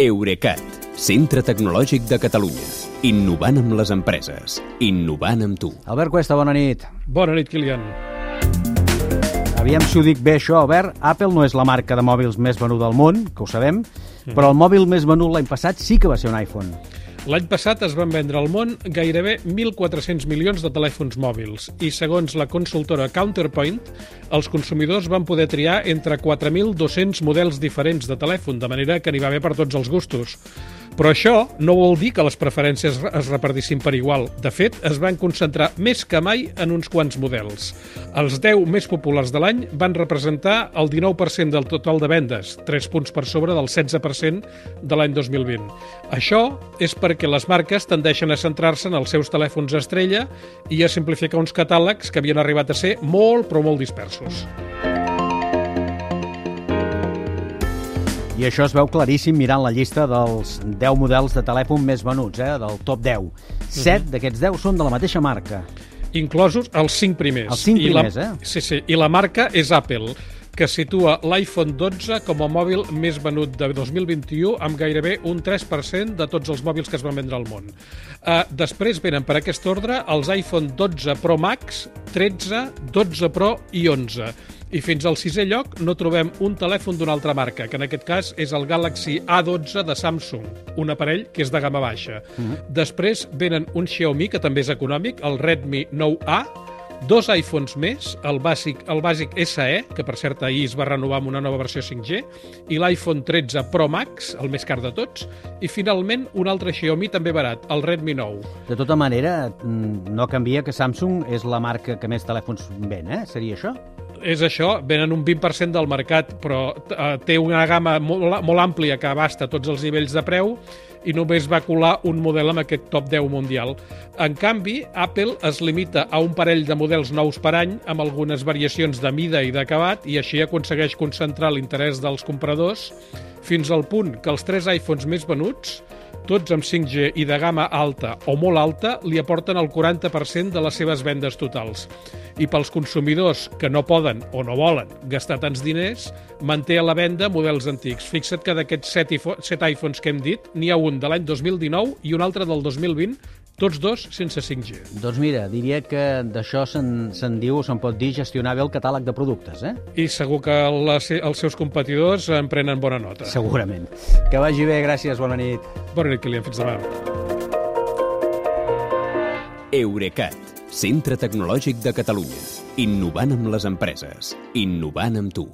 Eurecat, centre tecnològic de Catalunya. Innovant amb les empreses. Innovant amb tu. Albert Cuesta, bona nit. Bona nit, Kilian. Aviam si ho dic bé això, Albert. Apple no és la marca de mòbils més venuda del món, que ho sabem, però el mòbil més venut l'any passat sí que va ser un iPhone. L'any passat es van vendre al món gairebé 1.400 milions de telèfons mòbils i, segons la consultora Counterpoint, els consumidors van poder triar entre 4.200 models diferents de telèfon, de manera que n'hi va haver per tots els gustos. Però això no vol dir que les preferències es repartissin per igual. De fet, es van concentrar més que mai en uns quants models. Els 10 més populars de l'any van representar el 19% del total de vendes, 3 punts per sobre del 16% de l'any 2020. Això és perquè les marques tendeixen a centrar-se en els seus telèfons estrella i a simplificar uns catàlegs que havien arribat a ser molt, però molt dispersos. I això es veu claríssim mirant la llista dels 10 models de telèfon més venuts, eh, del top 10. 7 d'aquests 10 són de la mateixa marca. inclosos els 5 primers. Els cinc I la, primers, eh? Sí, sí, i la marca és Apple, que situa l'iPhone 12 com a mòbil més venut de 2021 amb gairebé un 3% de tots els mòbils que es van vendre al món. Uh, després venen per aquest ordre els iPhone 12 Pro Max, 13, 12 Pro i 11. I fins al sisè lloc no trobem un telèfon d'una altra marca, que en aquest cas és el Galaxy A12 de Samsung, un aparell que és de gamma baixa. Després venen un Xiaomi, que també és econòmic, el Redmi 9A, dos iPhones més, el bàsic, el bàsic SE, que per cert ahir es va renovar amb una nova versió 5G, i l'iPhone 13 Pro Max, el més car de tots, i finalment un altre Xiaomi també barat, el Redmi 9. De tota manera, mm, no canvia que Samsung és la marca que més telèfons ven, eh? Seria això? És això, venen un 20% del mercat, però eh, té una gamma molt, molt àmplia que abasta tots els nivells de preu i només va colar un model amb aquest top 10 mundial. En canvi, Apple es limita a un parell de models nous per any amb algunes variacions de mida i d'acabat i així aconsegueix concentrar l'interès dels compradors fins al punt que els tres iPhones més venuts tots amb 5G i de gamma alta o molt alta, li aporten el 40% de les seves vendes totals. I pels consumidors que no poden o no volen gastar tants diners, manté a la venda models antics. Fixa't que d'aquests 7, 7 iPhones que hem dit, n'hi ha un de l'any 2019 i un altre del 2020, tots dos sense 5G. Doncs mira, diria que d'això se'n se diu se'n pot dir gestionar bé el catàleg de productes, eh? I segur que les, els seus competidors en prenen bona nota. Segurament. Que vagi bé, gràcies, bona nit. Bona nit, Kilian. Fins demà. Eurecat, centre tecnològic de Catalunya. Innovant amb les empreses. Innovant amb tu.